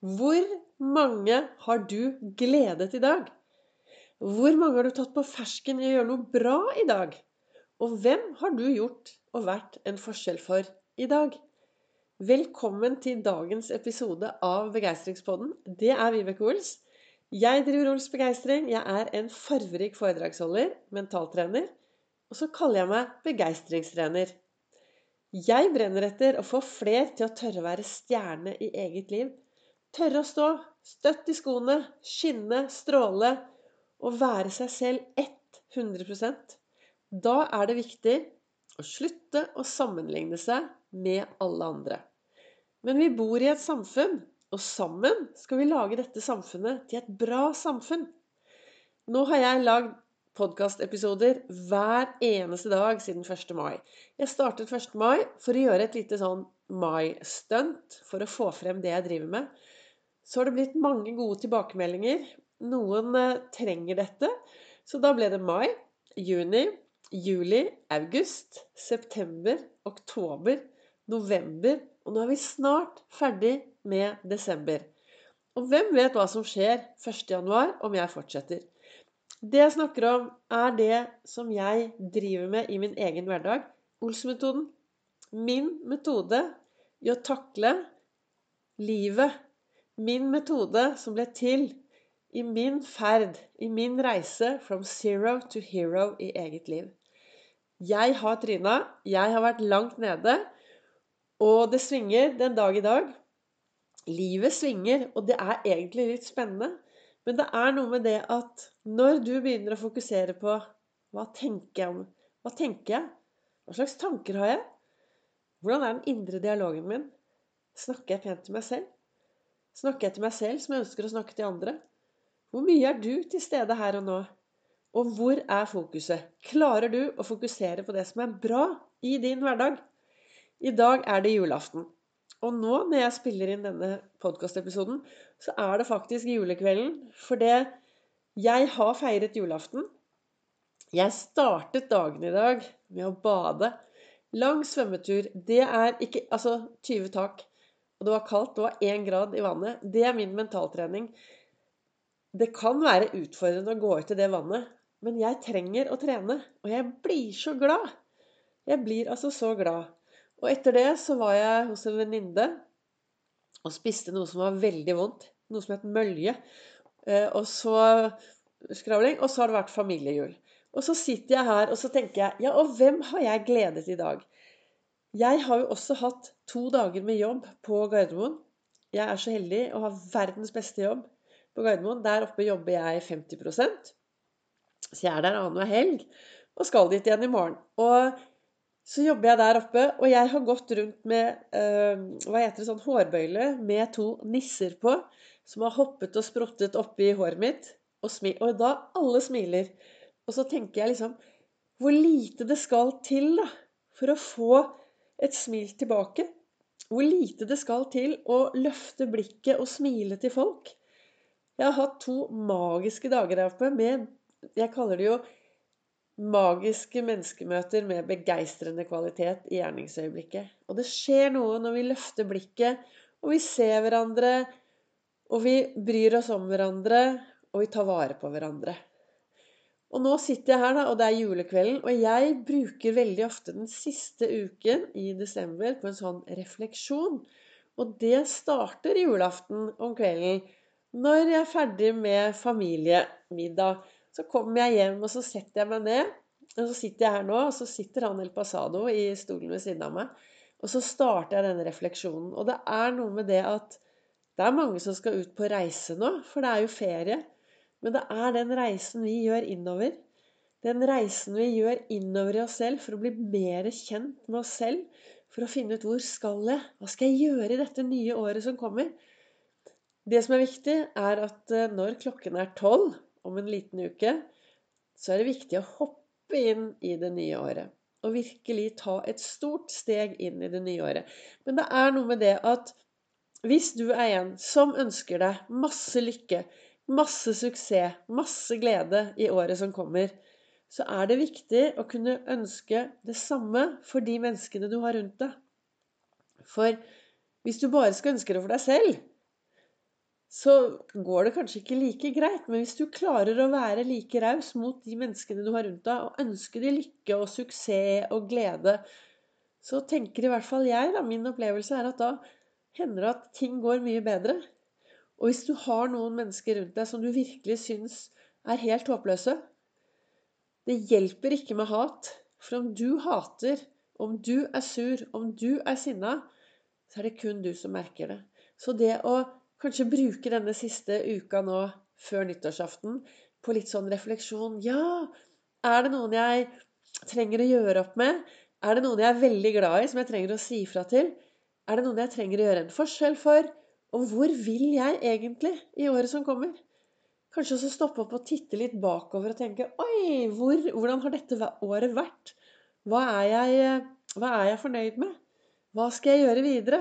Hvor mange har du gledet i dag? Hvor mange har du tatt på fersken i å gjøre noe bra i dag? Og hvem har du gjort og vært en forskjell for i dag? Velkommen til dagens episode av Begeistringspodden. Det er Vibeke Ols. Jeg driver Ols Begeistring. Jeg er en farverik foredragsholder, mentaltrener. Og så kaller jeg meg begeistringstrener. Jeg brenner etter å få fler til å tørre å være stjerne i eget liv Tørre å stå støtt i skoene, skinne, stråle og være seg selv 100% Da er det viktig å slutte å sammenligne seg med alle andre. Men vi bor i et samfunn, og sammen skal vi lage dette samfunnet til et bra samfunn. Nå har jeg lagd podkastepisoder hver eneste dag siden 1. mai. Jeg startet 1. mai for å gjøre et lite sånn mai-stunt for å få frem det jeg driver med. Så har det blitt mange gode tilbakemeldinger. Noen eh, trenger dette. Så da ble det mai, juni, juli, august, september, oktober, november. Og nå er vi snart ferdig med desember. Og hvem vet hva som skjer 1.1 om jeg fortsetter? Det jeg snakker om, er det som jeg driver med i min egen hverdag. Ols-metoden. Min metode i å takle livet Min metode som ble til i min ferd, i min reise from zero to hero i eget liv. Jeg har tryna, jeg har vært langt nede, og det svinger den dag i dag. Livet svinger, og det er egentlig litt spennende. Men det er noe med det at når du begynner å fokusere på hva tenker jeg om Hva tenker jeg? Hva slags tanker har jeg? Hvordan er den indre dialogen min? Snakker jeg pent til meg selv? Snakker jeg til meg selv som jeg ønsker å snakke til andre? Hvor mye er du til stede her og nå? Og hvor er fokuset? Klarer du å fokusere på det som er bra i din hverdag? I dag er det julaften. Og nå når jeg spiller inn denne podkastepisoden, så er det faktisk julekvelden. For det jeg har feiret julaften. Jeg startet dagen i dag med å bade. Lang svømmetur. Det er ikke Altså 20 tak og det var kaldt, det var én grad i vannet. Det er min mentaltrening. Det kan være utfordrende å gå ut i det vannet, men jeg trenger å trene. Og jeg blir så glad. Jeg blir altså så glad. Og etter det så var jeg hos en venninne og spiste noe som var veldig vondt. Noe som het mølje. Eh, og så skravling. Og så har det vært familiejul. Og så sitter jeg her og så tenker jeg Ja, og hvem har jeg gledet i dag? Jeg har jo også hatt to dager med jobb på Gardermoen. Jeg er så heldig å ha verdens beste jobb på Gardermoen. Der oppe jobber jeg 50% Så jeg er der annenhver helg og skal dit igjen i morgen. Og så jobber jeg der oppe, og jeg har gått rundt med øh, hva heter det, sånn hårbøyle med to nisser på, som har hoppet og sprottet oppi håret mitt. Og, og da alle smiler. Og så tenker jeg liksom Hvor lite det skal til da, for å få et smil tilbake. Hvor lite det skal til å løfte blikket og smile til folk. Jeg har hatt to magiske dager her oppe med Jeg kaller det jo magiske menneskemøter med begeistrende kvalitet i gjerningsøyeblikket. Og det skjer noe når vi løfter blikket, og vi ser hverandre, og vi bryr oss om hverandre, og vi tar vare på hverandre. Og nå sitter jeg her, da, og det er julekvelden. Og jeg bruker veldig ofte den siste uken i desember på en sånn refleksjon. Og det starter julaften om kvelden. Når jeg er ferdig med familiemiddag, så kommer jeg hjem, og så setter jeg meg ned. Og så sitter jeg her nå, og så sitter han El Pasado i stolen ved siden av meg. Og så starter jeg denne refleksjonen. Og det er noe med det at det er mange som skal ut på reise nå, for det er jo ferie. Men det er den reisen vi gjør innover. Den reisen vi gjør innover i oss selv for å bli mer kjent med oss selv. For å finne ut hvor skal jeg? Hva skal jeg gjøre i dette nye året som kommer? Det som er viktig, er at eh, når klokken er tolv om en liten uke, så er det viktig å hoppe inn i det nye året. Og virkelig ta et stort steg inn i det nye året. Men det er noe med det at hvis du er en som ønsker deg masse lykke, masse suksess, masse glede i året som kommer, så er det viktig å kunne ønske det samme for de menneskene du har rundt deg. For hvis du bare skal ønske det for deg selv, så går det kanskje ikke like greit. Men hvis du klarer å være like raus mot de menneskene du har rundt deg, og ønske de lykke og suksess og glede, så tenker i hvert fall jeg, da, min opplevelse er at da hender det at ting går mye bedre. Og hvis du har noen mennesker rundt deg som du virkelig syns er helt håpløse Det hjelper ikke med hat. For om du hater, om du er sur, om du er sinna, så er det kun du som merker det. Så det å kanskje bruke denne siste uka nå før nyttårsaften på litt sånn refleksjon Ja, er det noen jeg trenger å gjøre opp med? Er det noen jeg er veldig glad i, som jeg trenger å si ifra til? Er det noen jeg trenger å gjøre en forskjell for? Og hvor vil jeg egentlig i året som kommer? Kanskje også stoppe opp og titte litt bakover og tenke Oi, hvor, hvordan har dette året vært? Hva er, jeg, hva er jeg fornøyd med? Hva skal jeg gjøre videre?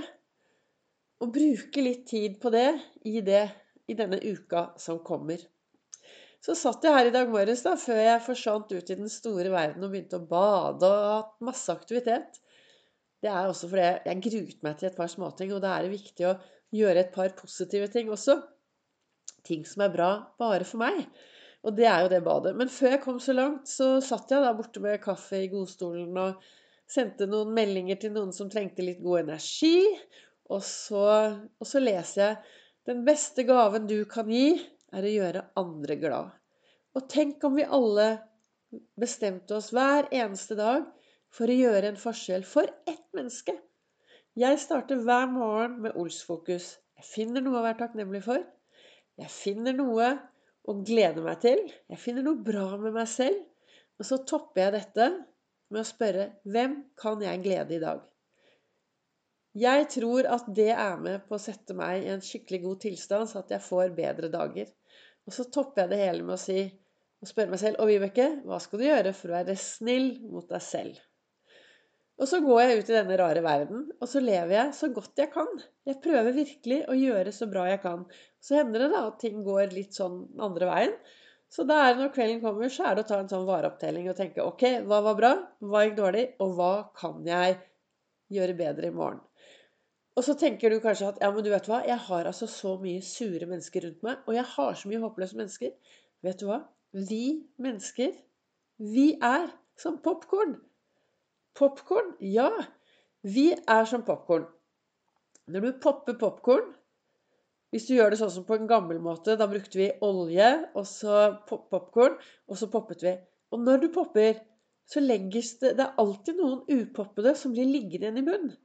Og bruke litt tid på det i, det i denne uka som kommer. Så satt jeg her i dag morges da, før jeg forsvant ut i den store verden og begynte å bade og hatt masse aktivitet. Det er også fordi jeg gruet meg til et par småting, og da er det viktig å gjøre et par positive ting også. Ting som er bra bare for meg. Og det er jo det badet. Men før jeg kom så langt, så satt jeg da borte med kaffe i godstolen og sendte noen meldinger til noen som trengte litt god energi. Og så, og så leser jeg Den beste gaven du kan gi, er å gjøre andre glad. Og tenk om vi alle bestemte oss hver eneste dag for å gjøre en forskjell for ett menneske. Jeg starter hver morgen med Ols-fokus. Jeg finner noe å være takknemlig for. Jeg finner noe å glede meg til. Jeg finner noe bra med meg selv. Og så topper jeg dette med å spørre hvem kan jeg glede i dag? Jeg tror at det er med på å sette meg i en skikkelig god tilstand, så at jeg får bedre dager. Og så topper jeg det hele med å si og spørre meg selv Og Vibeke, hva skal du gjøre for å være snill mot deg selv? Og så går jeg ut i denne rare verden, og så lever jeg så godt jeg kan. Jeg prøver virkelig å gjøre så bra jeg kan. Så hender det da at ting går litt sånn andre veien. Så da er det når kvelden kommer, så er det å ta en sånn vareopptelling og tenke OK, hva var bra? Hva gikk dårlig? Og hva kan jeg gjøre bedre i morgen? Og så tenker du kanskje at ja, men du vet hva, jeg har altså så mye sure mennesker rundt meg, og jeg har så mye håpløse mennesker. Vet du hva? Vi mennesker, vi er som popkorn. Popkorn? Ja, vi er som popkorn. Når du popper popkorn Hvis du gjør det sånn som på en gammel måte, da brukte vi olje og så popkorn, og så poppet vi. Og når du popper, så legges det Det er alltid noen upoppede som blir liggende igjen i bunnen.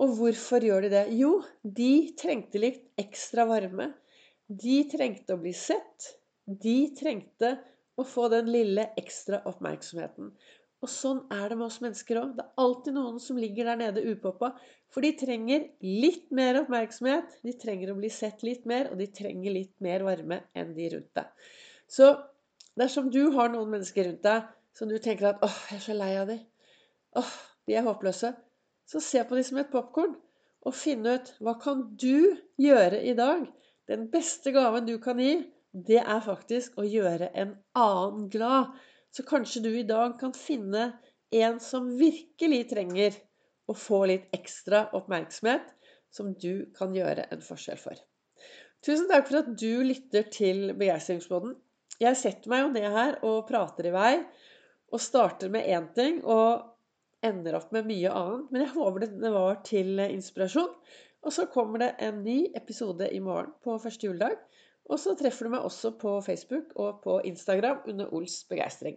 Og hvorfor gjør de det? Jo, de trengte litt ekstra varme. De trengte å bli sett. De trengte å få den lille ekstra oppmerksomheten. Og sånn er det med oss mennesker òg. Det er alltid noen som ligger der nede upoppa. For de trenger litt mer oppmerksomhet, de trenger å bli sett litt mer, og de trenger litt mer varme enn de rundt deg. Så dersom du har noen mennesker rundt deg som du tenker at 'Åh, jeg er så lei av de', 'Åh, de er håpløse', så se på de som et popkorn, og finn ut hva kan du gjøre i dag? Den beste gaven du kan gi, det er faktisk å gjøre en annen glad. Så kanskje du i dag kan finne en som virkelig trenger å få litt ekstra oppmerksomhet, som du kan gjøre en forskjell for. Tusen takk for at du lytter til Begeistringsmåten. Jeg setter meg jo ned her og prater i vei og starter med én ting. og ender opp med mye annet. Men jeg håper det var til inspirasjon. Og så kommer det en ny episode i morgen på første juledag. Og så treffer du meg også på Facebook og på Instagram under Ols begeistring.